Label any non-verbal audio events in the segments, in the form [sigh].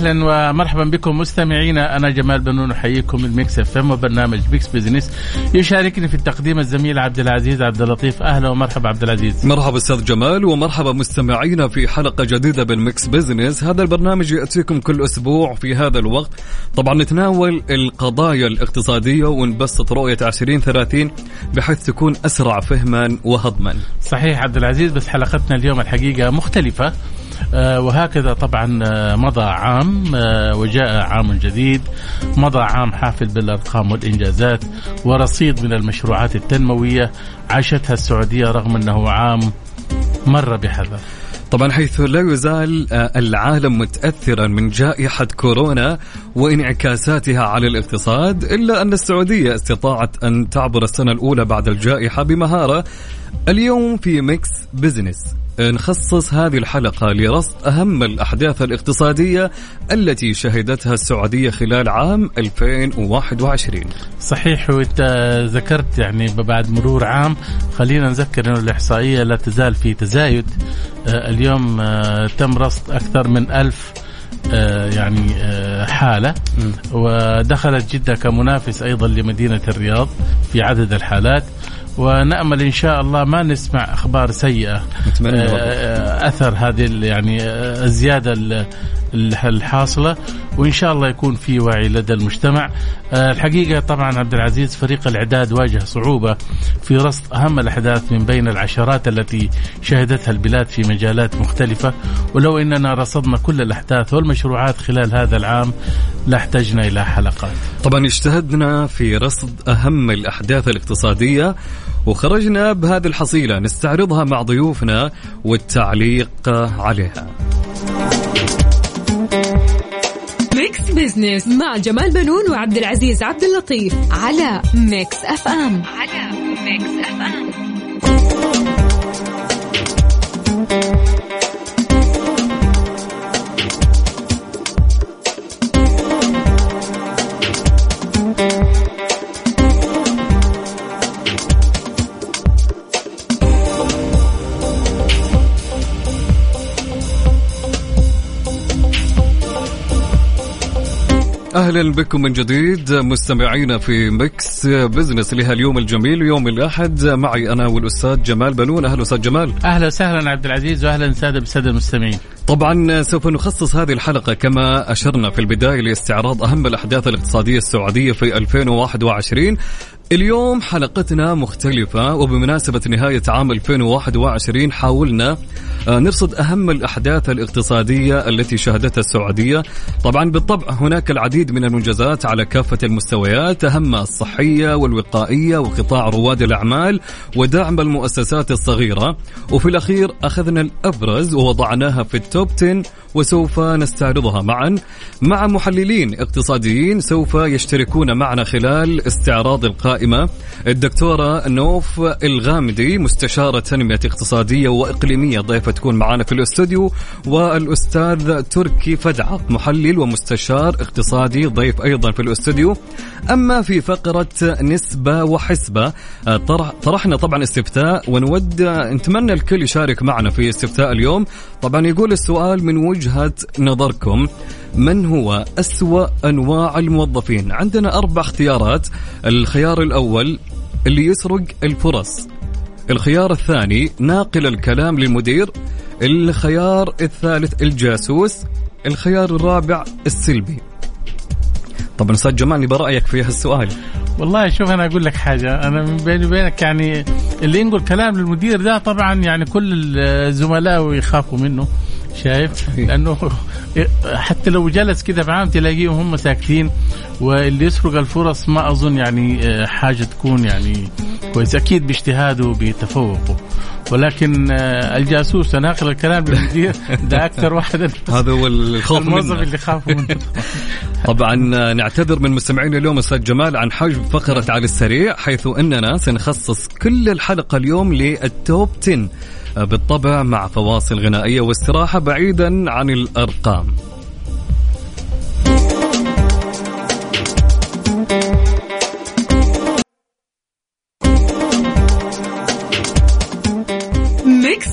أهلا ومرحبا بكم مستمعينا أنا جمال بنون أحييكم ال Mix F M وبرنامج Mix Business. يشاركني في التقديم الزميل عبد العزيز عبد اللطيف. أهلا ومرحبا عبد العزيز. مرحبا أستاذ جمال ومرحبا مستمعينا في حلقة جديدة بال Mix Business. هذا البرنامج يأتيكم كل أسبوع في هذا الوقت. طبعا نتناول القضايا الاقتصادية ونبسط رؤية 2030 بحيث تكون أسرع فهما وهضما. صحيح عبد العزيز بس حلقتنا اليوم الحقيقة مختلفة. وهكذا طبعا آه، مضى عام آه، وجاء عام جديد. مضى عام حافل بالأرقام والإنجازات ورصيد من المشروعات التنموية عاشتها السعودية رغم أنه عام مر بحذر. طبعا حيث لا يزال العالم متاثرا من جائحة كورونا وانعكاساتها على الاقتصاد إلا أن السعودية استطاعت أن تعبر السنة الأولى بعد الجائحة بمهارة. اليوم في Mix Business. نخصص هذه الحلقة لرصد أهم الأحداث الاقتصادية التي شهدتها السعودية خلال عام 2021 صحيح وإنت ذكرت يعني بعد مرور عام خلينا نذكر أن الإحصائية لا تزال في تزايد. آه، اليوم آه، تم رصد أكثر من ألف آه، يعني حالة. ودخلت جدة كمنافس أيضا لمدينة الرياض في عدد الحالات. ونأمل إن شاء الله ما نسمع أخبار سيئة. نتمنى آه، أثر هذه يعني آه، الزيادة الحاصلة. وإن شاء الله يكون في وعي لدى المجتمع. آه، الحقيقة طبعا عبد العزيز فريق الإعداد واجه صعوبة في رصد أهم الأحداث من بين العشرات التي شهدتها البلاد في مجالات مختلفة. ولو إننا رصدنا كل الأحداث والمشروعات خلال هذا العام لاحتجنا إلى حلقات. طبعا اجتهدنا في رصد أهم الأحداث الاقتصادية. وخرجنا بهذه الحصيلة نستعرضها مع ضيوفنا والتعليق عليها. Mix Business مع جمال بنون وعبد العزيز عبد اللطيف على Mix FM. على أهلا بكم من جديد مستمعينا في Mix Business لهذا اليوم الجميل يوم الأحد معي أنا والأستاذ جمال بنون. أهلا أستاذ جمال. أهلا وسهلا عبد العزيز واهلا سادة بالساده المستمعين. طبعا سوف نخصص هذه الحلقة كما أشرنا في البداية لاستعراض أهم الأحداث الاقتصادية السعودية في 2021 اليوم حلقتنا مختلفة وبمناسبة نهاية عام 2021 حاولنا آه، نرصد أهم الأحداث الاقتصادية التي شهدتها السعودية. طبعا بالطبع هناك العديد من المنجزات على كافة المستويات أهمها الصحية والوقائية وقطاع رواد الأعمال ودعم المؤسسات الصغيرة. وفي الأخير أخذنا الأبرز ووضعناها في التوب 10 وسوف نستعرضها معا. مع محللين اقتصاديين سوف يشتركون معنا خلال استعراض القائمة. الدكتورة نوف الغامدي مستشارة تنمية اقتصادية وإقليمية ضيفة تكون معنا في الاستوديو والأستاذ تركي فدعة محلل ومستشار اقتصادي ضيف أيضا في الاستوديو. أما في فقرة نسبة وحسبة طرحنا طبعا استفتاء ونود نتمنى الكل يشارك معنا في استفتاء اليوم. طبعا يقول السؤال من وجهة نظركم. من هو أسوأ أنواع الموظفين؟ عندنا أربع اختيارات. الخيار الأول اللي يسرق الفرص. الخيار الثاني ناقل الكلام للمدير الخيار الثالث الجاسوس. الخيار الرابع السلبي. طبعا أستاذ جمال نبغى رأيك في هالسؤال. والله شوف أنا أقول لك حاجة. أنا من بيني وبينك يعني اللي ينقل كلام للمدير ده طبعا يعني كل الزملاء يخافوا منه. شايف؟ لأنه حتى لو جلس كذا بعام تلاقيهم هم ساكتين واللي يسرق الفرص ما أظن يعني آه، حاجة تكون يعني كويس أكيد باجتهاده وبتفوقه. ولكن آه، الجاسوس ناقل الكلام للمدير ده أكثر واحد. [laughs] هذا هو الخوف الموظف اللي خافوا منه. [laughs] طبعا نعتذر من مستمعينا اليوم أستاذ جمال عن حجب فقرة على السريع حيث إننا سنخصص كل الحلقة اليوم للتوب 10 بالطبع مع فواصل غنائية واستراحة بعيدا عن الأرقام.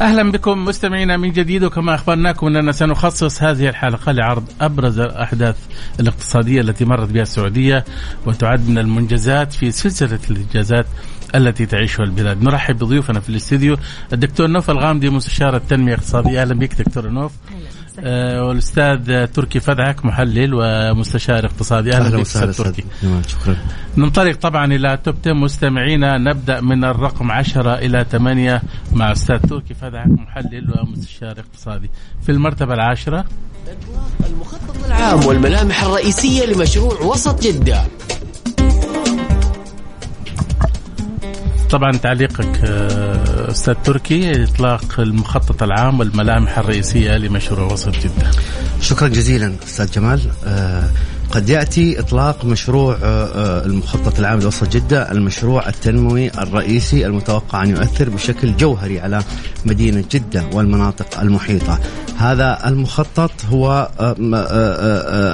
أهلا بكم مستمعينا من جديد وكما أخبرناكم أننا سنخصص هذه الحلقة لعرض أبرز الأحداث الاقتصادية التي مرت بها السعودية وتعد من المنجزات في سلسلة الإنجازات التي تعيشها البلاد. نرحب بضيوفنا في الاستديو الدكتور نوف الغامدي مستشار التنمية الاقتصادية أهلا بك دكتور نوف. آه والأستاذ تركي فدعك محلل ومستشار اقتصادي. أهلا, بك أستاذ. تركي شكرا. ننطلق طبعا إلى توب 10 مستمعينا نبدأ من الرقم 10 إلى 8 مع أستاذ تركي فدعك محلل ومستشار اقتصادي. في المرتبة العاشرة. المخطط العام والملامح الرئيسية لمشروع وسط جدة. طبعا تعليقك آه، أستاذ تركي إطلاق المخطط العام والملامح الرئيسية لمشروع وسط جدة. شكرا جزيلا أستاذ جمال آه، قد يأتي إطلاق مشروع آه، المخطط العام لوسط جدة المشروع التنموي الرئيسي المتوقع أن يؤثر بشكل جوهري على مدينة جدة والمناطق المحيطة. هذا المخطط هو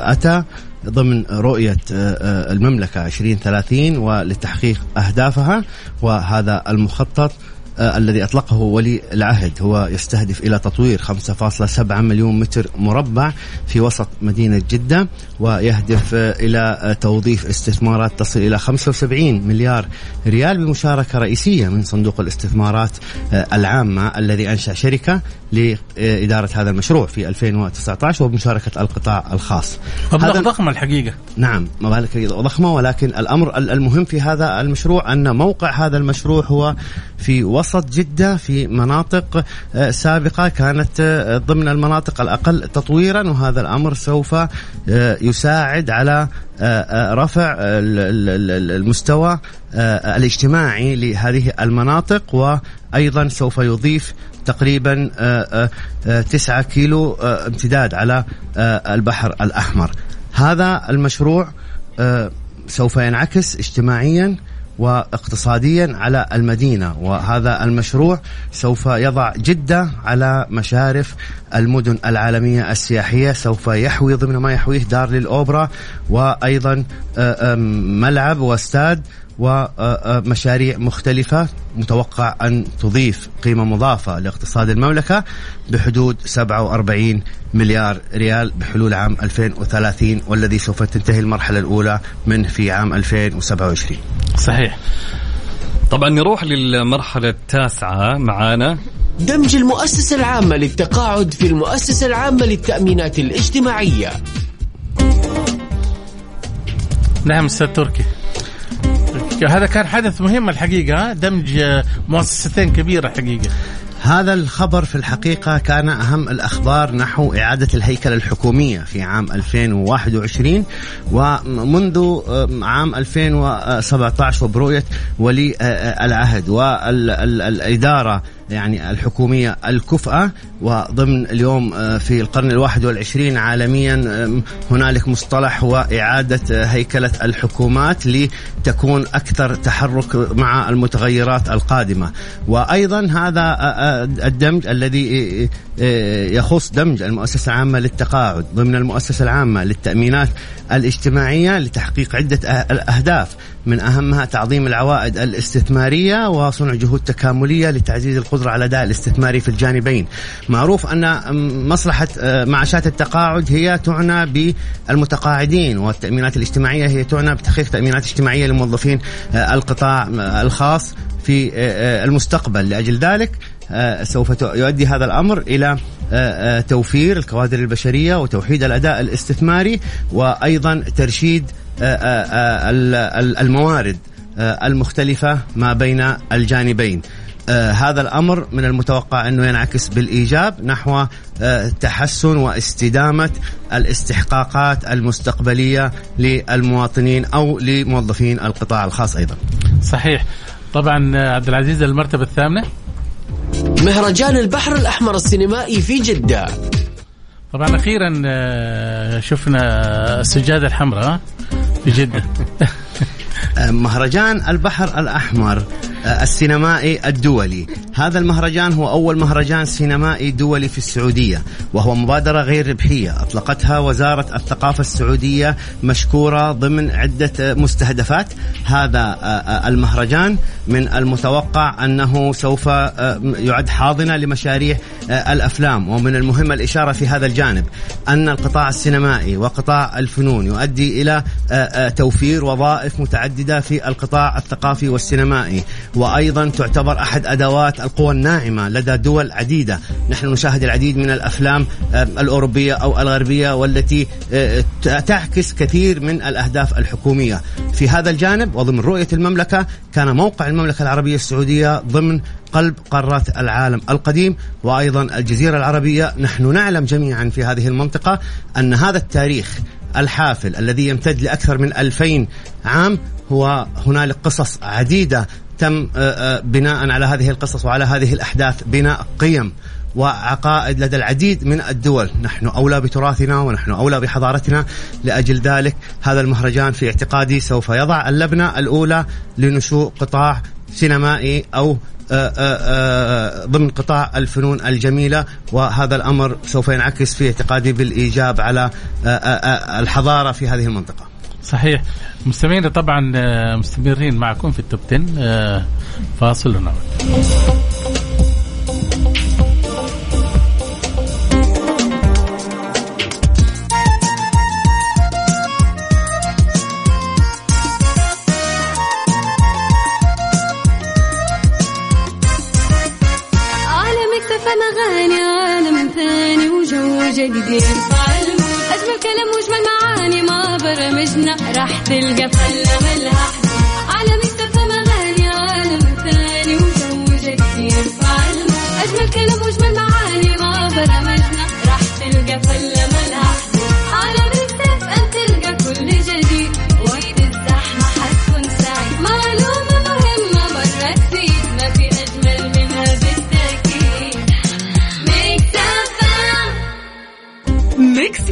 أتى ضمن رؤية آه، آه، المملكة 2030 ولتحقيق أهدافها وهذا المخطط الذي أطلقه ولي العهد. هو يستهدف إلى تطوير 5.7 مليون متر مربع في وسط مدينة جدة ويهدف إلى توظيف استثمارات تصل إلى 75 مليار ريال بمشاركة رئيسية من صندوق الاستثمارات العامة الذي أنشأ شركة لإدارة هذا المشروع في 2019 وبمشاركة القطاع الخاص. مبلغ ضخم الحقيقة. نعم مبالغ ضخمة ولكن الأمر المهم في هذا المشروع أن موقع هذا المشروع هو في وسط جدة في مناطق آه، سابقة كانت آه، ضمن المناطق الأقل تطويرا وهذا الأمر سوف آه، يساعد على رفع المستوى الاجتماعي لهذه المناطق وأيضا سوف يضيف تقريبا آه، آه، تسعة كيلو امتداد على البحر الأحمر. هذا المشروع سوف ينعكس اجتماعيا واقتصاديا على المدينة وهذا المشروع سوف يضع جدة على مشارف المدن العالمية السياحية سوف يحوي ضمن ما يحويه دار للأوبرا وأيضا ملعب وأستاد ومشاريع مختلفة متوقع أن تضيف قيمة مضافة لاقتصاد المملكة بحدود 47 مليار ريال بحلول عام 2030 والذي سوف تنتهي المرحلة الأولى منه في عام 2027 صحيح. طبعا نروح للمرحلة التاسعة معانا. دمج المؤسسة العامة للتقاعد في المؤسسة العامة للتأمينات الاجتماعية. نعم أستاذ تركي. هذا كان حدث مهم الحقيقة. دمج مؤسستين كبيره حقيقه هذا الخبر في الحقيقة كان أهم الأخبار نحو إعادة الهيكلة الحكومية في عام 2021 ومنذ عام 2017 وبرؤية ولي العهد. والإدارة يعني الحكومية الكفأة وضمن اليوم آه، في القرن الواحد والعشرين عالميا هنالك مصطلح هو إعادة هيكلة الحكومات لتكون أكثر تحرك مع المتغيرات القادمة. وأيضا هذا آه، آه، الدمج الذي يخص دمج المؤسسة العامة للتقاعد ضمن المؤسسة العامة للتأمينات الاجتماعية لتحقيق عدة أهداف. من أهمها تعظيم العوائد الاستثمارية وصنع جهود تكاملية لتعزيز القدرة على الأداء الاستثماري في الجانبين. معروف أن مصلحة آه، معاشات التقاعد هي تعنى بالمتقاعدين والتأمينات الاجتماعية هي تعنى بتحقيق تأمينات اجتماعية لموظفين آه، القطاع آه، الخاص في المستقبل. لأجل ذلك سوف يؤدي هذا الأمر إلى آه، توفير الكوادر البشرية وتوحيد الأداء الاستثماري وأيضا ترشيد الموارد المختلفة ما بين الجانبين آه هذا الأمر من المتوقع أنه ينعكس بالإيجاب نحو آه تحسن واستدامة الاستحقاقات المستقبلية للمواطنين أو لموظفين القطاع الخاص أيضا. صحيح. طبعا آه، عبد العزيز المرتبة الثامنة مهرجان البحر الأحمر السينمائي في جدة. طبعا أخيرا آه، شفنا السجادة الحمراء في جده. [laughs] آه، مهرجان البحر الأحمر آه، السينمائي الدولي. هذا المهرجان هو أول مهرجان سينمائي دولي في السعودية وهو مبادرة غير ربحية. أطلقتها وزارة الثقافة السعودية مشكورة ضمن عدة مستهدفات. هذا آه، المهرجان من المتوقع أنه سوف يعد حاضنة لمشاريع الأفلام. ومن المهم الإشارة في هذا الجانب أن القطاع السينمائي وقطاع الفنون يؤدي إلى توفير وظائف متعددة في القطاع الثقافي والسينمائي وأيضا تعتبر أحد أدوات القوى الناعمة لدى دول عديدة، نحن نشاهد العديد من الأفلام الأوروبية أو الغربية والتي آه، تعكس كثير من الأهداف الحكومية. في هذا الجانب وضمن رؤية المملكة كان موقع المملكة العربية السعودية ضمن قلب قارات العالم القديم وأيضا الجزيرة العربية، نحن نعلم جميعا في هذه المنطقة أن هذا التاريخ الحافل الذي يمتد لأكثر من 2000 عام هو هنالك قصص عديدة تم آه، آه، بناء على هذه القصص وعلى هذه الأحداث بناء قيم وعقائد لدى العديد من الدول. نحن أولى بتراثنا ونحن أولى بحضارتنا. لأجل ذلك هذا المهرجان في اعتقادي سوف يضع اللبنة الأولى لنشوء قطاع سينمائي أو آه، ضمن قطاع الفنون الجميلة. وهذا الأمر سوف ينعكس في اعتقادي بالإيجاب على الحضارة في هذه المنطقة. صحيح. مستمعين طبعا آه، مستمرين معكم في التوب 10 آه، فاصل ونعود. أغاني عالم ثاني وجو جديد. برمجنا راح تلقى فلة ملها على مكتب مغاني عالم ثاني وجو جديد يرفع أجمل كلام وأجمل معاني ما برمجنا راح تلقى فلة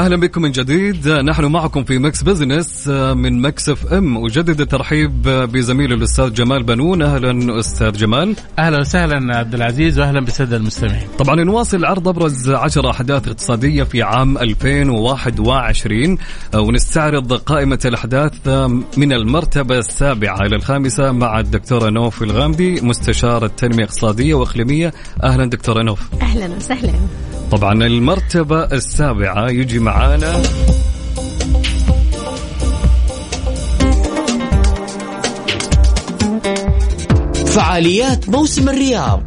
أهلا بكم من جديد. نحن معكم في Mix Business من Mix FM. أجدد الترحيب بزميلي الأستاذ جمال بنون. أهلا أستاذ جمال. أهلا وسهلا عبد العزيز واهلا بالساده المستمعين. طبعا نواصل عرض أبرز 10 أحداث اقتصادية في عام 2021 ونستعرض قائمة الأحداث من المرتبة السابعة إلى الخامسة مع الدكتورة نوف الغامدي مستشار التنمية الاقتصادية وإقليمية. أهلا دكتورة نوف. أهلا وسهلا. طبعا المرتبة السابعة يجي معانا. فعاليات موسم الرياض.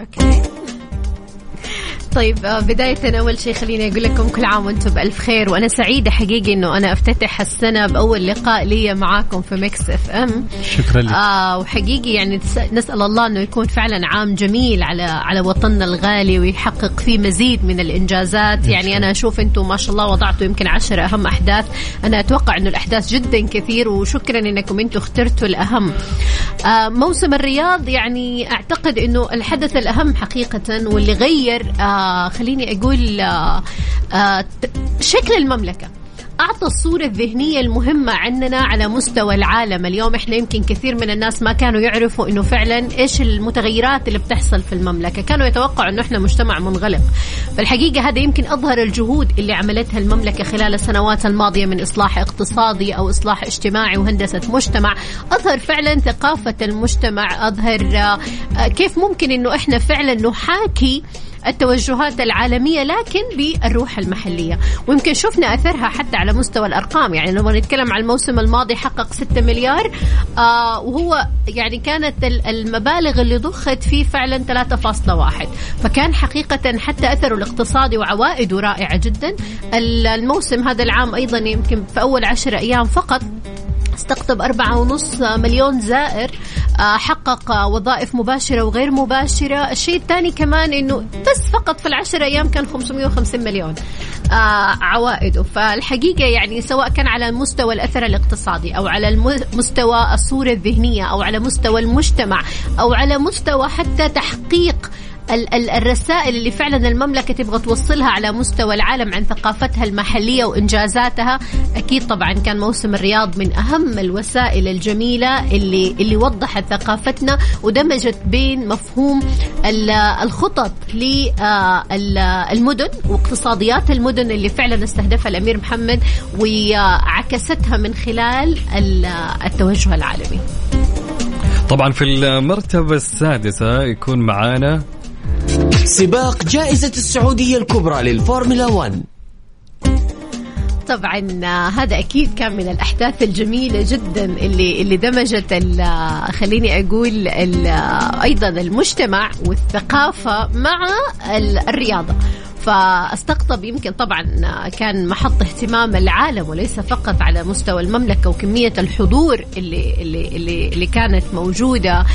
أوكي. طيب آه، بداية أول شيء خليني أقول لكم كل عام وأنتم بألف خير وأنا سعيدة حقيقي إنه أنا أفتتح السنة بأول لقاء لي معاكم في Mix FM. شكرا لك. آه وحقيقي يعني نسأل الله إنه يكون فعلا عام جميل على على وطننا الغالي ويحقق فيه مزيد من الإنجازات. يعني أنا أشوف أنتم ما شاء الله وضعتوا يمكن عشر أهم أحداث. أنا أتوقع إنه الأحداث جدا كثير وشكرا إنكم أنتم اخترتوا الأهم. آه موسم الرياض يعني أعتقد إنه الحدث الأهم حقيقة واللي غير آه خليني أقول آه آه شكل المملكة. أعطى الصورة الذهنية المهمة عننا على مستوى العالم. اليوم إحنا يمكن كثير من الناس ما كانوا يعرفوا إنه فعلا إيش المتغيرات اللي بتحصل في المملكة. كانوا يتوقعوا إنه إحنا مجتمع منغلق. فالحقيقة هذا يمكن أظهر الجهود اللي عملتها المملكة خلال السنوات الماضية من إصلاح اقتصادي أو إصلاح اجتماعي وهندسة مجتمع. أظهر فعلا ثقافة المجتمع. أظهر آه، كيف ممكن إنه إحنا فعلا نحاكي التوجهات العالمية لكن بالروح المحلية. ويمكن شفنا أثرها حتى على مستوى الأرقام. يعني لما نتكلم عن الموسم الماضي حقق 6 مليار آه وهو يعني كانت المبالغ اللي ضخت فيه فعلا 3.1 فكان حقيقة حتى أثره الاقتصادي وعوائده رائعة جدا. الموسم هذا العام أيضا يمكن في أول عشر أيام فقط استقطب أربعة ونص مليون زائر. آه، حقق وظائف مباشرة وغير مباشرة. الشيء الثاني كمان أنه بس فقط في العشر أيام كان 550 مليون. آه، عوائده فالحقيقة يعني سواء كان على مستوى الأثر الاقتصادي أو على مستوى الصورة الذهنية أو على مستوى المجتمع أو على مستوى حتى تحقيق الرسائل اللي فعلا المملكة تبغى توصلها على مستوى العالم عن ثقافتها المحلية وإنجازاتها أكيد طبعا كان موسم الرياض من أهم الوسائل الجميلة اللي اللي وضحت ثقافتنا ودمجت بين مفهوم الخطط للمدن واقتصاديات المدن اللي فعلا استهدفها الأمير محمد وعكستها من خلال التوجه العالمي. طبعا في المرتبة السادسة يكون معانا سباق جائزة السعودية الكبرى للفورمولا 1 طبعا هذا أكيد كان من الأحداث الجميلة جدا اللي اللي دمجت خليني أقول أيضا المجتمع والثقافة مع الرياضة. فاستقطب يمكن طبعا كان محط اهتمام العالم وليس فقط على مستوى المملكة وكمية الحضور اللي اللي اللي, اللي كانت موجودة.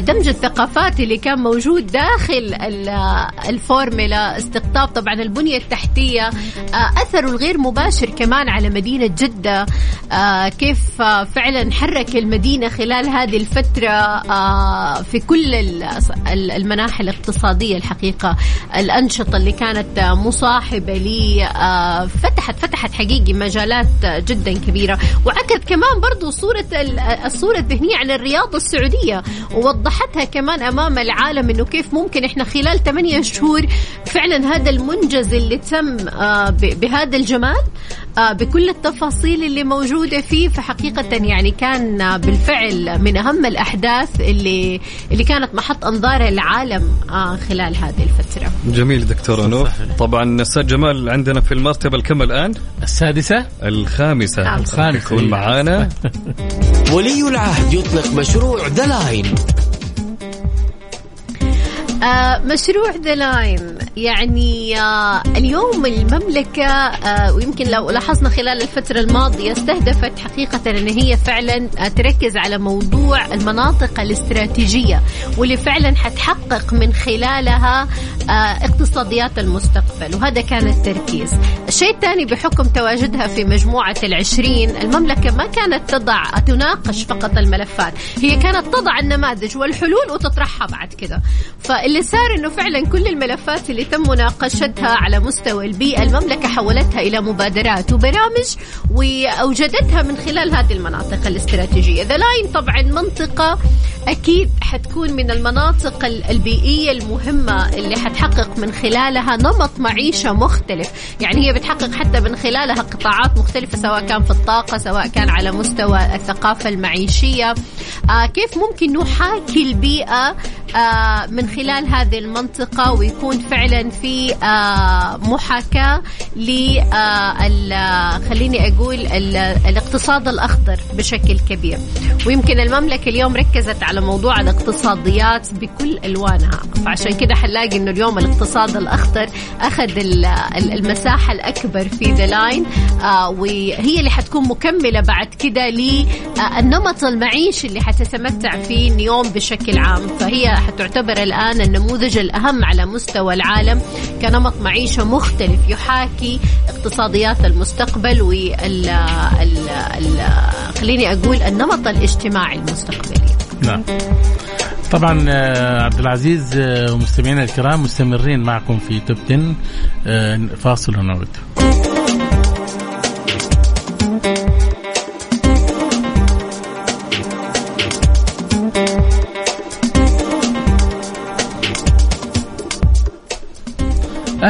دمج الثقافات اللي كان موجود داخل الفورمولا استقطاب طبعا البنية التحتية أثره الغير مباشر كمان على مدينة جدة. كيف فعلا حرك المدينة خلال هذه الفترة في كل المناحي الاقتصادية الحقيقة. الأنشطة اللي كانت كانت مصاحبة لي آه، فتحت فتحت حقيقي مجالات جدا كبيرة. وعكت كمان برضو صورة الصورة الذهنية عن الرياضة السعودية. ووضحتها كمان أمام العالم أنه كيف ممكن إحنا خلال 8 شهور فعلا هذا المنجز اللي تم آه، بهذا الجمال بكل التفاصيل اللي موجودة فيه فحقيقة يعني كان بالفعل من أهم الأحداث اللي اللي كانت محط أنظار العالم خلال هذه الفترة. جميل دكتور أنور طبعا أستاذ جمال عندنا في المرتبة الكم الآن؟ السادسة. الخامسة. الخامسة. يكون معانا. [laughs] ولي العهد يطلق مشروع The Line. آه مشروع The Line. يعني آه اليوم المملكة آه ويمكن لو لاحظنا خلال الفترة الماضية استهدفت حقيقة أن هي فعلا آه تركز على موضوع المناطق الاستراتيجية واللي فعلا حتحقق من خلالها اقتصاديات المستقبل وهذا كان التركيز. الشيء الثاني بحكم تواجدها في مجموعة العشرين المملكة ما كانت تضع تناقش فقط الملفات هي كانت تضع النماذج والحلول وتطرحها بعد كده. فاللي صار إنه فعلا كل الملفات اللي تم مناقشتها على مستوى البيئة. المملكة حولتها إلى مبادرات وبرامج وأوجدتها من خلال هذه المناطق الاستراتيجية. ذا لاين طبعا منطقة أكيد حتكون من المناطق البيئية المهمة اللي حتحقق من خلالها نمط معيشة مختلف. يعني هي بتحقق حتى من خلالها قطاعات مختلفة سواء كان في الطاقة سواء كان على مستوى الثقافة المعيشية. آه كيف ممكن نحاكي البيئة آه من خلال هذه المنطقة ويكون فعلا في آه محاكاة ل آه خليني أقول الاقتصاد الأخضر بشكل كبير. ويمكن المملكة اليوم ركزت على موضوع الاقتصاديات بكل ألوانها. فعشان كده حنلاقي إنه اليوم الاقتصاد الأخضر أخذ المساحة الأكبر في ذا لاين آه وهي اللي حتكون مكملة بعد كده للنمط المعيشي اللي حتتمتع فيه نيوم بشكل عام. فهي حتعتبر الآن النموذج الأهم على مستوى العالم. كنمط معيشة مختلف يحاكي اقتصاديات المستقبل وال خليني أقول النمط الاجتماعي المستقبلي. نعم. طبعا آه، عبد العزيز آه، ومستمعينا الكرام مستمرين معكم في Top 10 آه، فاصل ونعود.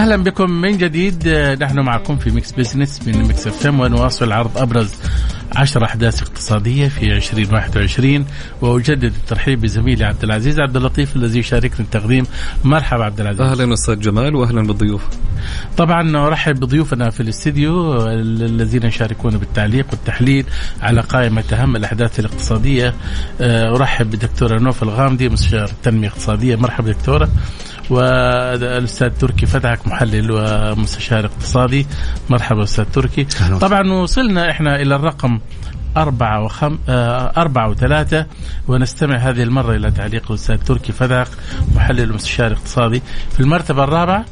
أهلا بكم من جديد. نحن معكم في Mix Business من Mix FM ونواصل عرض أبرز عشر أحداث اقتصادية في 2021 وأجدد الترحيب بزميلي عبد العزيز عبد اللطيف الذي يشاركني التقديم. مرحبا عبد العزيز. أهلا أستاذ جمال واهلا بالضيوف. طبعا ارحب بضيوفنا في الاستديو الذين يشاركون بالتعليق والتحليل على قائمة أهم الأحداث الاقتصادية. أرحب بالدكتوره نوف الغامدي مستشار التنمية الاقتصادية. مرحبا دكتورة. والأستاذ تركي فتحك محلل ومستشار اقتصادي. مرحبا أستاذ تركي. طبعا وصلنا إحنا إلى الرقم أربعة وخم... آه أربعة وثلاثة. ونستمع هذه المرة إلى تعليق الأستاذ تركي فتحك محلل ومستشار اقتصادي. في المرتبة الرابعة.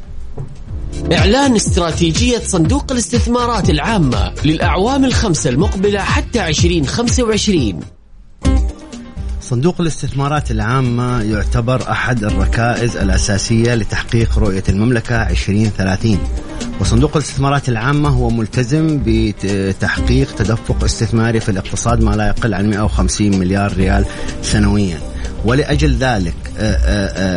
إعلان استراتيجية صندوق الاستثمارات العامة للأعوام الخمسة المقبلة حتى 2025 صندوق الاستثمارات العامة يعتبر أحد الركائز الأساسية لتحقيق رؤية المملكة 2030 وصندوق الاستثمارات العامة هو ملتزم بتحقيق تدفق استثماري في الاقتصاد ما لا يقل عن 150 مليار ريال سنويا. ولأجل ذلك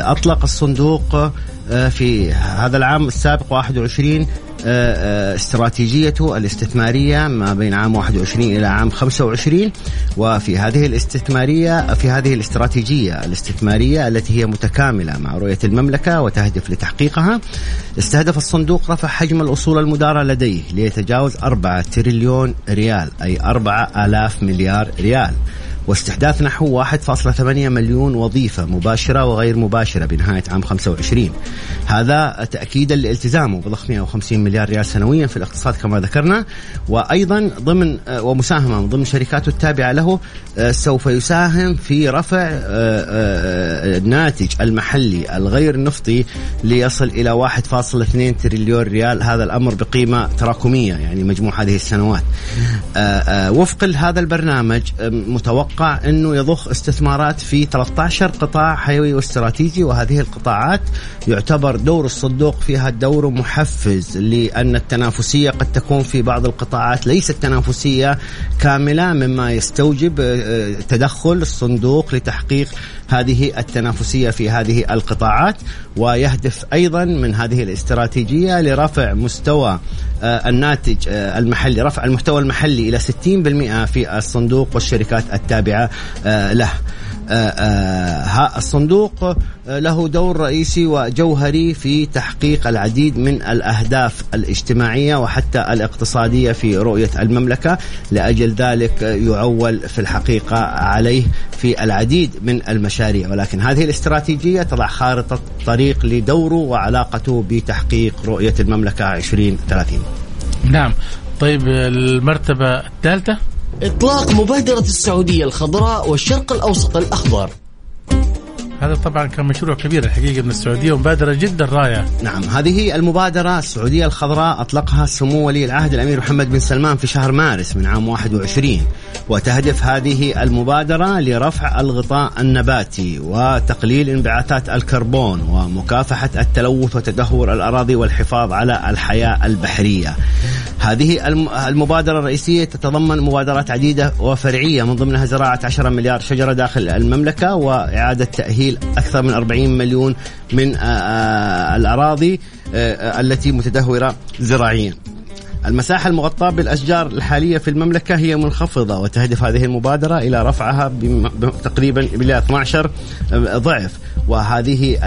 أطلق الصندوق في هذا العام السابق 21 استراتيجيته الاستثمارية ما بين عام 21 إلى عام 25 وفي هذه الاستثمارية في هذه الاستراتيجية الاستثمارية التي هي متكاملة مع رؤية المملكة وتهدف لتحقيقها استهدف الصندوق رفع حجم الأصول المدارة لديه ليتجاوز 4 تريليون ريال أي 4000 مليار ريال. واستحداث نحو 1.8 مليون وظيفة مباشرة وغير مباشرة بنهاية عام 25 هذا تأكيدا لالتزامه بضخ 150 مليار ريال سنويا في الاقتصاد كما ذكرنا وأيضا ضمن ومساهمة ضمن شركاته التابعة له سوف يساهم في رفع الناتج المحلي الغير نفطي ليصل إلى 1.2 تريليون ريال. هذا الأمر بقيمة تراكمية يعني مجموع هذه السنوات. وفق هذا البرنامج متوقع متوقع أنه يضخ استثمارات في 13 قطاع حيوي واستراتيجي وهذه القطاعات يعتبر دور الصندوق فيها دور محفز لأن التنافسية قد تكون في بعض القطاعات ليست تنافسية كاملة مما يستوجب تدخل الصندوق لتحقيق هذه التنافسية في هذه القطاعات ويهدف أيضا من هذه الاستراتيجية لرفع مستوى الناتج المحلي رفع المحتوى المحلي إلى 60% في الصندوق والشركات التابعة له. الصندوق له دور رئيسي وجوهري في تحقيق العديد من الأهداف الاجتماعية وحتى الاقتصادية في رؤية المملكة. لأجل ذلك يعول في الحقيقة عليه في العديد من المشاريع. ولكن هذه الاستراتيجية تضع خارطة طريق لدوره وعلاقته بتحقيق رؤية المملكة 2030 نعم. طيب المرتبة الثالثة؟ إطلاق مبادرة السعودية الخضراء والشرق الأوسط الأخضر هذا طبعا كان مشروع كبير الحقيقة من السعودية ومبادرة جدا رائعه. نعم هذه المبادرة السعودية الخضراء أطلقها سمو ولي العهد الأمير محمد بن سلمان في شهر مارس من عام 21 وتهدف هذه المبادرة لرفع الغطاء النباتي وتقليل انبعاثات الكربون ومكافحة التلوث وتدهور الأراضي والحفاظ على الحياة البحرية. هذه المبادرة الرئيسية تتضمن مبادرات عديدة وفرعية. من ضمنها زراعة 10 مليار شجرة داخل المملكة وإعادة تأهيل أكثر من 40 مليون من الأراضي التي متدهورة زراعيا. المساحة المغطاة بالأشجار الحالية في المملكة هي منخفضة وتهدف هذه المبادرة إلى رفعها تقريبا إلى 12 ضعف. وهذه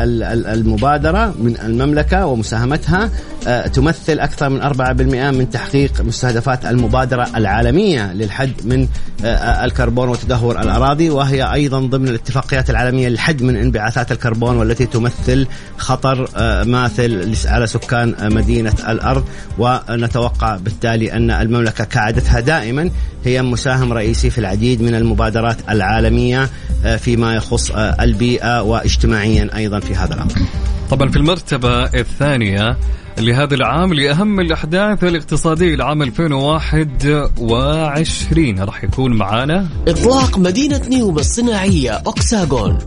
المبادرة من المملكة ومساهمتها تمثل أكثر من 4% من تحقيق مستهدفات المبادرة العالمية للحد من الكربون وتدهور الأراضي. وهي أيضا ضمن الاتفاقيات العالمية للحد من انبعاثات الكربون والتي تمثل خطر ماثل على سكان مدينة الأرض. ونتوقع بالتالي أن المملكة كعادتها دائما هي مساهم رئيسي في العديد من المبادرات العالمية فيما يخص البيئة واجتماعيا أيضا في هذا الأمر. طبعا في المرتبة الثانية لهذا العام لأهم الأحداث الاقتصادية لعام 2021 راح يكون معانا إطلاق مدينة نيوم الصناعية أوكساغون.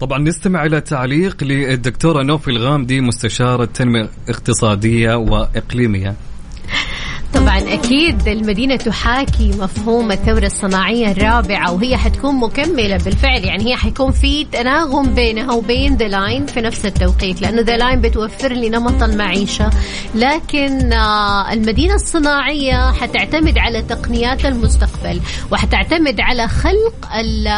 طبعا نستمع إلى تعليق للدكتورة نوف الغامدي مستشارة تنمية اقتصادية وإقليمية. طبعا أكيد المدينة تحاكي مفهوم الثورة الصناعية الرابعة وهي حتكون مكملة بالفعل. يعني هي حيكون في تناغم بينها وبين The Line في نفس التوقيت لأنه The Line بتوفر لي نمط المعيشة. لكن آه، المدينة الصناعية حتعتمد على تقنيات المستقبل وحتعتمد على خلق ال-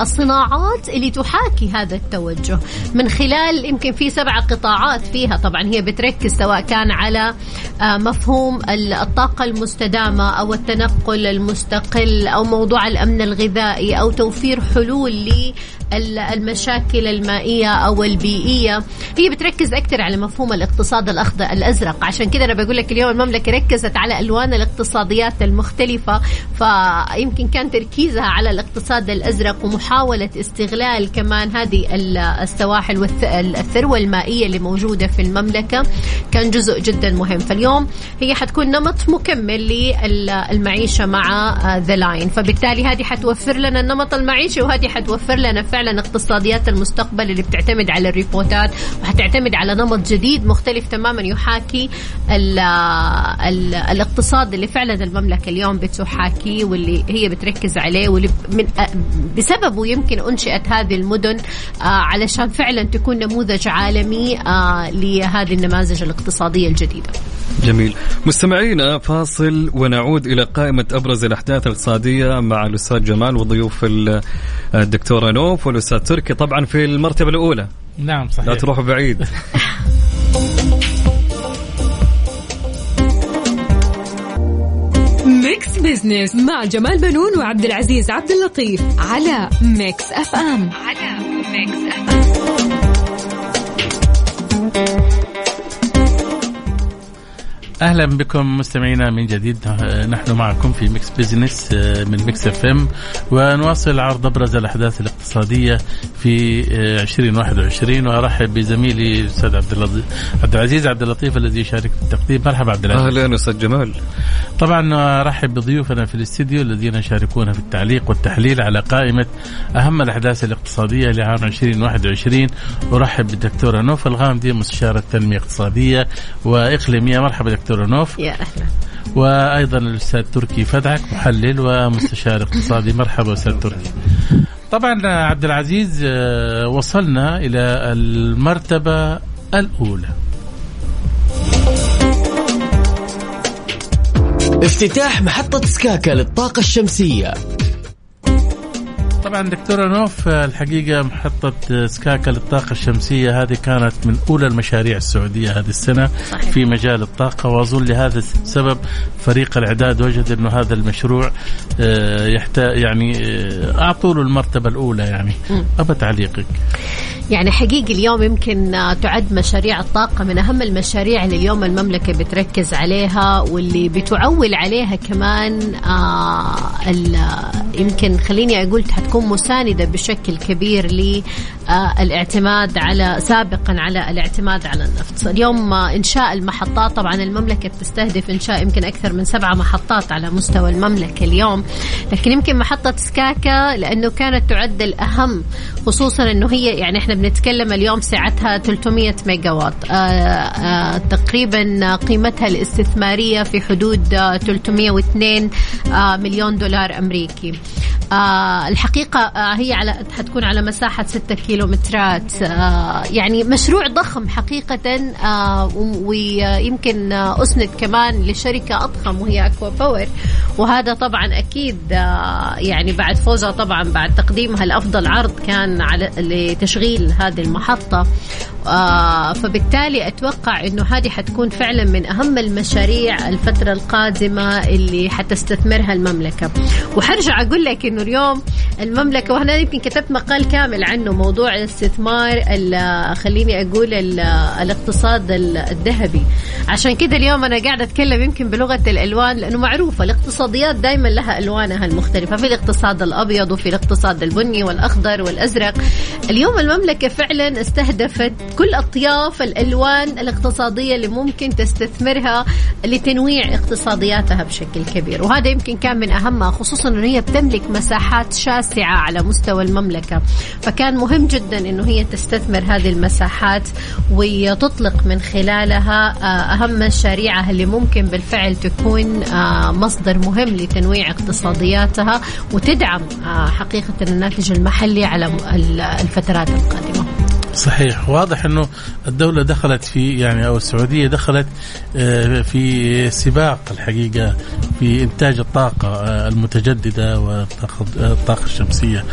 الصناعات اللي تحاكي هذا التوجه. من خلال يمكن في سبع قطاعات فيها طبعا هي بتركز سواء كان على آه، مفهوم ال- الطاقة المستدامة أو التنقل المستقل أو موضوع الأمن الغذائي أو توفير حلول للمشاكل المائية أو البيئية. هي بتركز أكثر على مفهوم الاقتصاد الأخضر الأزرق. عشان كذا أنا بقول لك اليوم المملكة ركزت على ألوان الاقتصاديات المختلفة فيمكن كان تركيزها على الاقتصاد الأزرق ومحاولة استغلال كمان هذه ال- السواحل والثروة المائية اللي موجودة في المملكة. كان جزء جدا مهم. فاليوم هي حتكون نمط مكمل للمعيشة مع The Line فبالتالي هذه حتوفر لنا النمط المعيشي وهذه حتوفر لنا فعلا اقتصاديات المستقبل اللي بتعتمد على الروبوتات وحتعتمد على نمط جديد مختلف تماما يحاكي ال ال الاقتصاد اللي فعلا المملكة اليوم بتحاكيه واللي هي بتركز عليه واللي من بسببه يمكن أنشئت هذه المدن آه، علشان فعلا تكون نموذج عالمي آه، لهذه النماذج الاقتصادية الجديدة. جميل. مستمعينا فاصل ونعود إلى قائمة أبرز الأحداث الاقتصادية مع الأستاذ جمال وضيوف ال- الدكتورة نوف والأستاذ تركي طبعا في المرتبة الأولى. نعم لا صحيح تروحوا بعيد. [laughs] Mix Business مع جمال بنون وعبد العزيز عبد اللطيف على Mix FM. على Mix FM. أهلا بكم مستمعينا من جديد. آه، نحن معكم في Mix Business آه، من Mix FM ونواصل عرض أبرز الأحداث الاقتصادية في آه، 2021 وأرحب بزميلي الاستاذ عبد عبد العزيز عبد اللطيف الذي يشارك في التقديم. مرحبا عبد العزيز. أهلا أستاذ جمال. طبعا أرحب بضيوفنا في الاستديو الذين يشاركون في التعليق والتحليل على قائمة أهم الأحداث الاقتصادية لعام 2021 أرحب بالدكتورة نوف الغامدي مستشارة التنميه الاقتصاديه وإقليمية. مرحبا دكتوره نوف يا أهلا. وأيضا الأستاذ تركي فدعك محلل ومستشار اقتصادي. مرحبا أستاذ تركي. طبعا عبد العزيز آه، وصلنا إلى المرتبة الأولى. افتتاح محطة سكاكا للطاقة الشمسية. طبعا دكتورة نوف الحقيقة محطة سكاكا للطاقة الشمسية هذه كانت من أولى المشاريع السعودية هذه السنة صحيح. في مجال الطاقة وأظن لهذا السبب فريق الإعداد وجد أنه هذا المشروع آه، يحتاج يعني آه، أعطوا له المرتبة الأولى يعني. أبى تعليقك. يعني حقيقي اليوم يمكن تعد مشاريع الطاقة من أهم المشاريع اللي اليوم المملكة بتركز عليها واللي بتعول عليها كمان آه يمكن خليني أقول حتكون مساندة بشكل كبير للاعتماد على سابقا على الاعتماد على النفط. اليوم إنشاء المحطات طبعا المملكة بتستهدف إنشاء يمكن أكثر من سبعة محطات على مستوى المملكة اليوم. لكن يمكن محطة سكاكا لأنه كانت تعد الأهم خصوصا أنه هي يعني إحنا بنتكلم اليوم سعتها 300 ميجا آه تقريبا قيمتها الاستثمارية في حدود آه 302 آه مليون دولار أمريكي. آه الحقيقة آه هي على حتكون على مساحة 6 كيلومترات. آه يعني مشروع ضخم حقيقة آه ويمكن آه أسند كمان لشركة أضخم وهي ACWA Power. وهذا طبعا أكيد آه يعني بعد فوزها طبعا بعد تقديمها لأفضل عرض كان على لتشغيل هذه المحطة. آه فبالتالي أتوقع أنه هذه حتكون فعلا من أهم المشاريع الفترة القادمة اللي حتستثمرها المملكة. وحرجع أقول لك أنه اليوم المملكة وهنا يمكن كتبت مقال كامل عنه موضوع الاستثمار ال- خليني أقول ال- الاقتصاد ال- الذهبي. عشان كذا اليوم أنا قاعدة أتكلم يمكن بلغة الألوان لأنه معروفة الاقتصاديات دائما لها ألوانها المختلفة في الاقتصاد الأبيض وفي الاقتصاد البني والأخضر والأزرق. اليوم المملكة فعلا استهدفت كل أطياف الألوان الاقتصادية اللي ممكن تستثمرها لتنويع اقتصادياتها بشكل كبير. وهذا يمكن كان من أهمها خصوصا إنه هي بتملك مساحات شاسعة على مستوى المملكة فكان مهم جدا إنه هي تستثمر هذه المساحات وتطلق من خلالها آه، أهم مشاريعها اللي ممكن بالفعل تكون آه، مصدر مهم لتنويع اقتصادياتها وتدعم آه، حقيقة الناتج المحلي على الفترات القادمة. صحيح. واضح إنه الدولة دخلت في يعني أو السعودية دخلت آه، في سباق الحقيقة في إنتاج الطاقة المتجددة والطاقة الشمسية.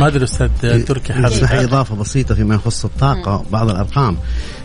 ما أدري أستاذ تركي حابب إضافة بسيطة فيما يخص الطاقة بعض الأرقام.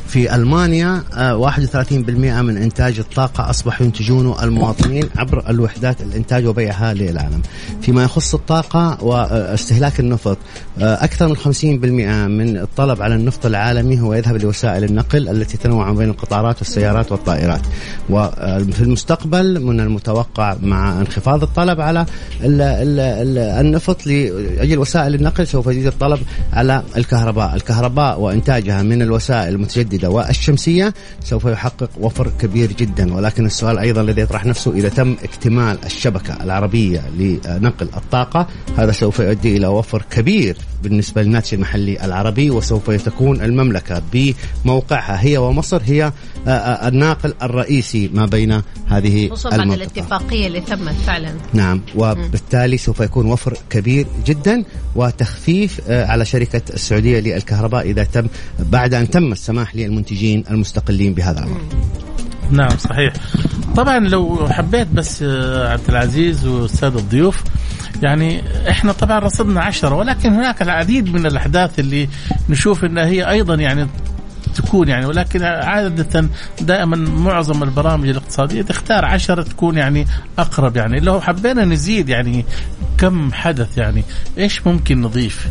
في ألمانيا 31% آه، من إنتاج الطاقة أصبحوا ينتجونه المواطنين عبر الوحدات الإنتاج وبيعها للعالم. فيما يخص الطاقة واستهلاك النفط آه، أكثر من 50% من الطلب على النفط العالمي هو يذهب لوسائل النقل التي تنوع بين القطارات والسيارات والطائرات. وفي المستقبل من المتوقع مع انخفاض الطلب على النفط لأجل وسائل النقل سوف يزيد الطلب على الكهرباء، الكهرباء وإنتاجها من الوسائل المتجددة المتجددة والشمسية سوف يحقق وفر كبير جدا. ولكن السؤال أيضا الذي يطرح نفسه إذا تم اكتمال الشبكة العربية لنقل الطاقة هذا سوف يؤدي إلى وفر كبير بالنسبة للناتج المحلي العربي وسوف تكون المملكة بموقعها هي ومصر هي آه، آه، الناقل الرئيسي ما بين هذه خصوصا بعد الاتفاقية اللي تمت فعلا. نعم وبالتالي سوف يكون وفر كبير جدا وتخفيف آه، على شركة السعودية للكهرباء إذا تم بعد أن تم السماح للمنتجين المستقلين بهذا الأمر. نعم صحيح. طبعا لو حبيت بس عبد العزيز واستاذ الضيوف يعني إحنا طبعا رصدنا عشرة ولكن هناك العديد من الأحداث اللي نشوف إنها هي أيضا يعني تكون يعني ولكن عادة دائما معظم البرامج الاقتصادية تختار عشرة تكون يعني أقرب يعني. لو حبينا نزيد يعني كم حدث يعني إيش ممكن نضيف؟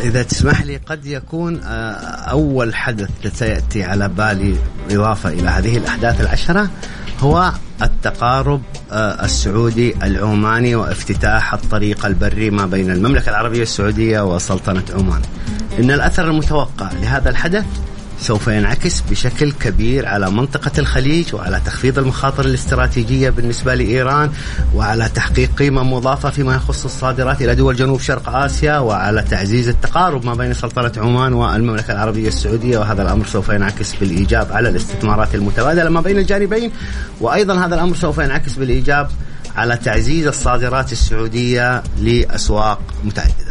آه إذا تسمح لي قد يكون آه أول حدث سيأتي على بالي إضافة إلى هذه الأحداث العشرة هو التقارب آه، السعودي العماني وافتتاح الطريق البري ما بين المملكة العربية السعودية وسلطنة عمان. إن الأثر المتوقع لهذا الحدث سوف ينعكس بشكل كبير على منطقة الخليج وعلى تخفيض المخاطر الاستراتيجية بالنسبة لإيران وعلى تحقيق قيمة مضافة فيما يخص الصادرات إلى دول جنوب شرق آسيا وعلى تعزيز التقارب ما بين سلطنة عمان والمملكة العربية السعودية. وهذا الأمر سوف ينعكس بالإيجاب على الاستثمارات المتبادلة ما بين الجانبين. وأيضا هذا الأمر سوف ينعكس بالإيجاب على تعزيز الصادرات السعودية لأسواق متعددة.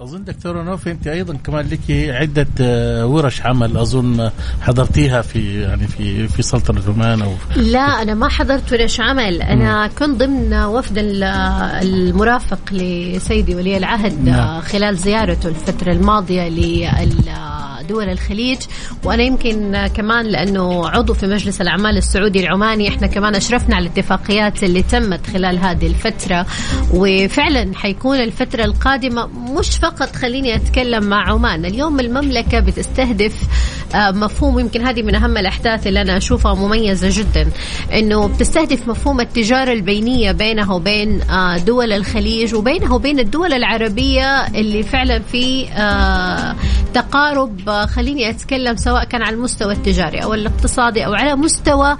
أظن دكتوره نوفي أنت أيضا كمان لك عدة آه، ورش عمل أظن حضرتيها في يعني في في سلطنة عمان أو لا أنا ما حضرت ورش عمل أنا م. كنت ضمن وفد المرافق لسيدي ولي العهد نعم. خلال زيارته الفترة الماضية لل دول الخليج. وأنا يمكن كمان لأنه عضو في مجلس الأعمال السعودي العماني إحنا كمان أشرفنا على الاتفاقيات اللي تمت خلال هذه الفترة. وفعلا حيكون الفترة القادمة مش فقط خليني أتكلم مع عمان اليوم المملكة بتستهدف آه، مفهوم يمكن هذه من أهم الأحداث اللي أنا أشوفها مميزة جدا إنه بتستهدف مفهوم التجارة البينية بينها وبين آه، دول الخليج وبينها وبين الدول العربية اللي فعلا في آه، تقارب خليني أتكلم سواء كان على المستوى التجاري أو الاقتصادي أو على مستوى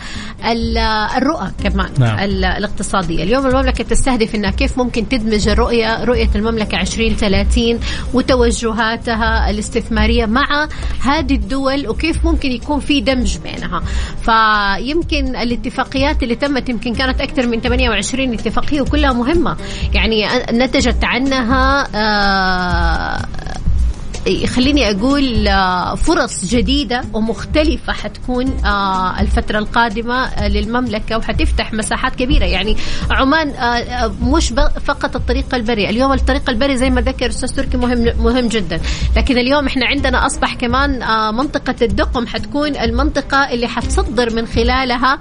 الرؤى كمان نعم. الاقتصادية، اليوم المملكة تستهدف إنها كيف ممكن تدمج الرؤية رؤية المملكة 2030 وتوجهاتها الاستثمارية مع هذه الدول وكيف ممكن يكون في دمج بينها، فيمكن الاتفاقيات اللي تمت يمكن كانت أكثر من 28 اتفاقية وكلها مهمة، يعني نتجت عنها آه خليني أقول آه، فرص جديدة ومختلفة حتكون آه، الفترة القادمة آه، للمملكة وحتفتح مساحات كبيرة. يعني عمان مش فقط الطريق البري اليوم الطريق البري زي ما ذكر أستاذ تركي مهم مهم جدا. لكن اليوم إحنا عندنا أصبح كمان منطقة الدقم حتكون المنطقة اللي حتصدر من خلالها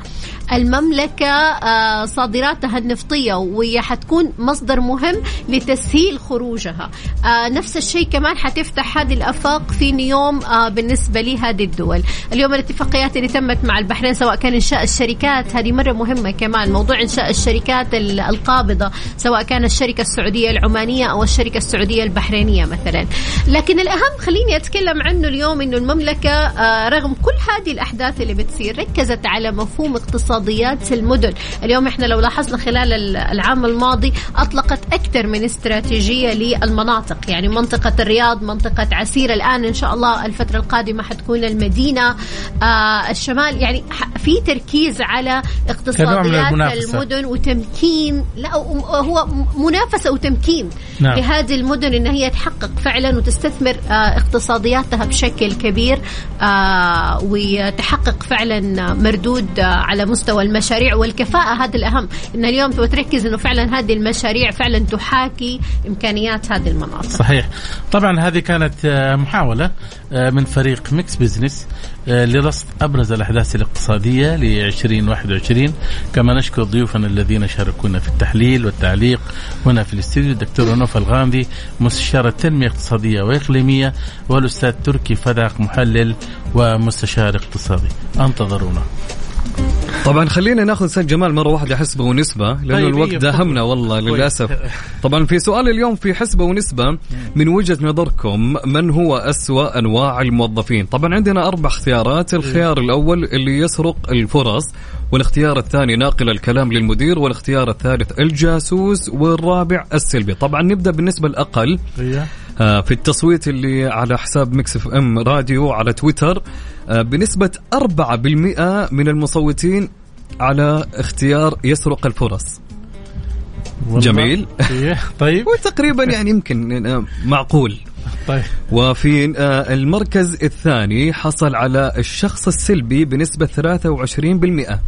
المملكة صادراتها النفطية وهي حتكون مصدر مهم لتسهيل خروجها. نفس الشيء كمان حتفتح تفتح هذه الأفاق في نيوم آه بالنسبة لهذه الدول. اليوم الاتفاقيات اللي تمت مع البحرين سواء كان إنشاء الشركات هذه مرة مهمة كمان. موضوع إنشاء الشركات ال- القابضة سواء كان الشركة السعودية العمانية أو الشركة السعودية البحرينية مثلا. لكن الأهم خليني أتكلم عنه اليوم إنه المملكة آه رغم كل هذه الأحداث اللي بتصير ركزت على مفهوم اقتصاديات المدن. اليوم إحنا لو لاحظنا خلال ال- العام الماضي أطلقت أكثر من استراتيجية للمناطق. يعني منطقة الرياض منطقة عسير. الآن إن شاء الله الفترة القادمة حتكون المدينة. آه الشمال يعني في تركيز على اقتصاديات. المدن وتمكين. لا هو منافسة وتمكين نعم. لهذه المدن إن هي تحقق فعلا وتستثمر آه اقتصادياتها بشكل كبير آه وتحقق فعلا مردود آه على مستوى المشاريع والكفاءة هذا الأهم. إن اليوم تبغى تركز إنه فعلا هذه المشاريع فعلا تحاكي إمكانيات هذه المناطق. صحيح. طبعا هذه كانت آه، محاولة آه، من فريق ميكس بزنس آه، لرصد أبرز الأحداث الاقتصادية ل 2021 كما نشكر ضيوفنا الذين شاركونا في التحليل والتعليق. هنا في الاستديو الدكتور نوف الغامدي مستشار التنمية الاقتصادية وإقليمية والأستاذ تركي فداق محلل ومستشار اقتصادي. أنتظرونا. طبعا خلينا ناخذ أستاذ جمال مرة واحدة حسبه ونسبة لأنه طيب، الوقت إيه، داهمنا والله. للأسف. [laughs] طبعا في سؤال اليوم في حسبة ونسبة من وجهة نظركم من هو أسوأ أنواع الموظفين؟ طبعا عندنا أربع اختيارات الخيار الأول اللي يسرق الفرص والاختيار الثاني ناقل الكلام للمدير والاختيار الثالث الجاسوس والرابع السلبي. طبعا نبدأ بالنسبة الأقل. إيه. آه، في التصويت اللي على حساب ميكس إف إم راديو على تويتر بنسبة 4% من المصوتين على اختيار يسرق الفرص. جميل. إيه. طيب [laughs] وتقريبا يعني يمكن آه، معقول طيب وفي آه، المركز الثاني حصل على الشخص السلبي بنسبة 23%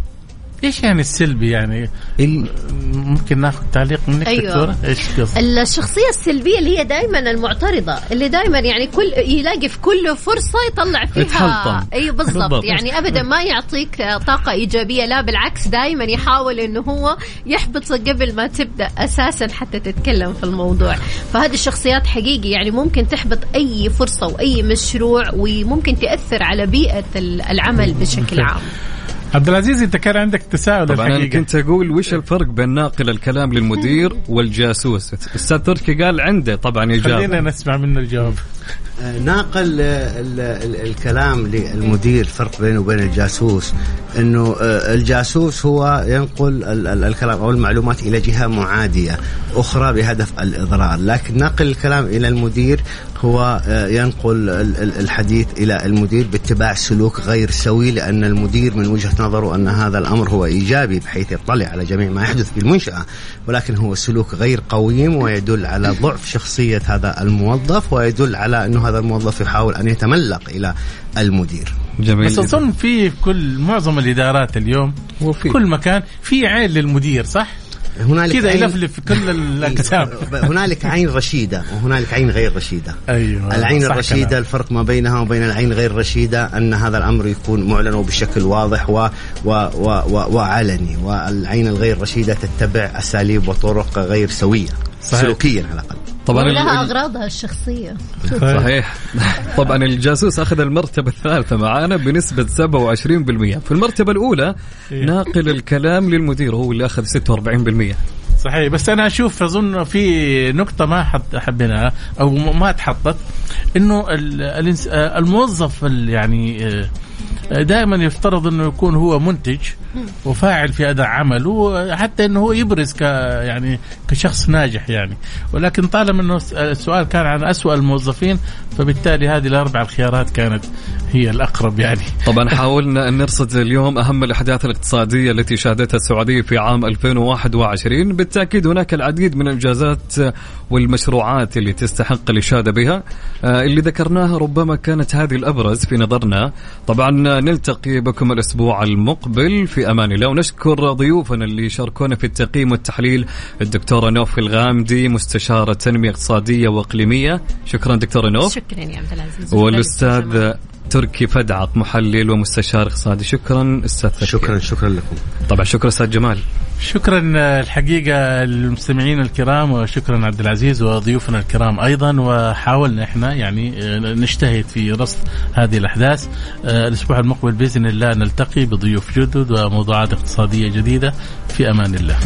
إيش يعني السلبي يعني؟ ال- ممكن ناخذ تعليق منك أيوة. دكتورة؟ إيش قصدك؟ الشخصية السلبية اللي هي دائما المعترضة اللي دائما يعني كل يلاقي في كل فرصة يطلع فيها. يتحلطم. أي بالضبط. يعني ابدا ما يعطيك طاقة إيجابية لا بالعكس دائما يحاول إنه هو يحبطك قبل ما تبدأ أساسا حتى تتكلم في الموضوع. فهذه الشخصيات حقيقي يعني ممكن تحبط أي فرصة وأي مشروع وممكن تأثر على بيئة العمل بشكل عام. عبد العزيز انت كان عندك تساؤل طبعا أنا الحقيقة. كنت أقول وش الفرق بين ناقل الكلام للمدير والجاسوس؟ أستاذ تركي قال عنده طبعا إجابة. خلينا نسمع منه الجواب. ناقل ال- ال- الكلام للمدير فرق بينه وبين الجاسوس إنه آه، الجاسوس هو ينقل ال- ال- الكلام أو المعلومات إلى جهة معادية أخرى بهدف الإضرار. لكن ناقل الكلام إلى المدير هو آه، ينقل ال- ال- الحديث إلى المدير باتباع سلوك غير سوي لأن المدير من وجهة نظره أن هذا الأمر هو إيجابي بحيث يطلع على جميع ما يحدث في المنشأة. ولكن هو سلوك غير قويم ويدل على ضعف شخصية هذا الموظف ويدل على إنه هذا الموظف يحاول أن يتملق إلى المدير جميل بس. أظن في كل معظم الإدارات اليوم وفي. كل مكان في عين للمدير صح؟ هنالك كذا عين- يلفلف في كل الأقسام [laughs] هنالك عين رشيدة وهنالك عين غير رشيدة أيوه العين الرشيدة كلام. الفرق ما بينها وبين العين غير الرشيده أن هذا الأمر يكون معلن وبشكل واضح و و و و وعلني والعين الغير رشيدة تتبع أساليب وطرق غير سوية صحيح. سلوكيا على الأقل. طبعا ولها أغراضها الشخصية. صحيح. طبعا الجاسوس أخذ المرتبة الثالثة معانا بنسبة 27% في المرتبة الأولى إيه. ناقل الكلام للمدير هو اللي أخذ 46% صحيح. بس أنا أشوف أظن في نقطة ما حط حبيناها أو ما اتحطت إنه الموظف ال- يعني آه، دائما يفترض إنه يكون هو منتج وفاعل في اداء عمله حتى إنه هو يبرز ك يعني كشخص ناجح يعني. ولكن طالما إنه الس- السؤال كان عن أسوأ الموظفين فبالتالي هذه الأربع الخيارات كانت هي الأقرب يعني. طبعا [laughs] حاولنا أن نرصد اليوم أهم الأحداث الاقتصادية التي شهدتها السعودية في عام 2021 بالتأكيد هناك العديد من الإنجازات والمشروعات اللي تستحق الاشاده بها. آه، اللي ذكرناها ربما كانت هذه الأبرز في نظرنا. طبعا نلتقي بكم الأسبوع المقبل. في أمان الله. ونشكر ضيوفنا اللي شاركونا في التقييم والتحليل. الدكتورة نوف الغامدي مستشارة تنمية اقتصادية وإقليمية. شكرا دكتورة نوف. شكرا يا عبد العزيز. والأستاذ تركي فدعق محلل ومستشار اقتصادي. شكرا أستاذ تركي. شكرا شكرا لكم. طبعا شكرا أستاذ جمال. شكرا الحقيقة للمستمعين الكرام وشكرا عبد العزيز وضيوفنا الكرام أيضا. وحاولنا إحنا يعني آه، نجتهد في رصد هذه الأحداث. آه، الأسبوع المقبل بإذن الله نلتقي بضيوف جدد وموضوعات اقتصادية جديدة. في أمان الله.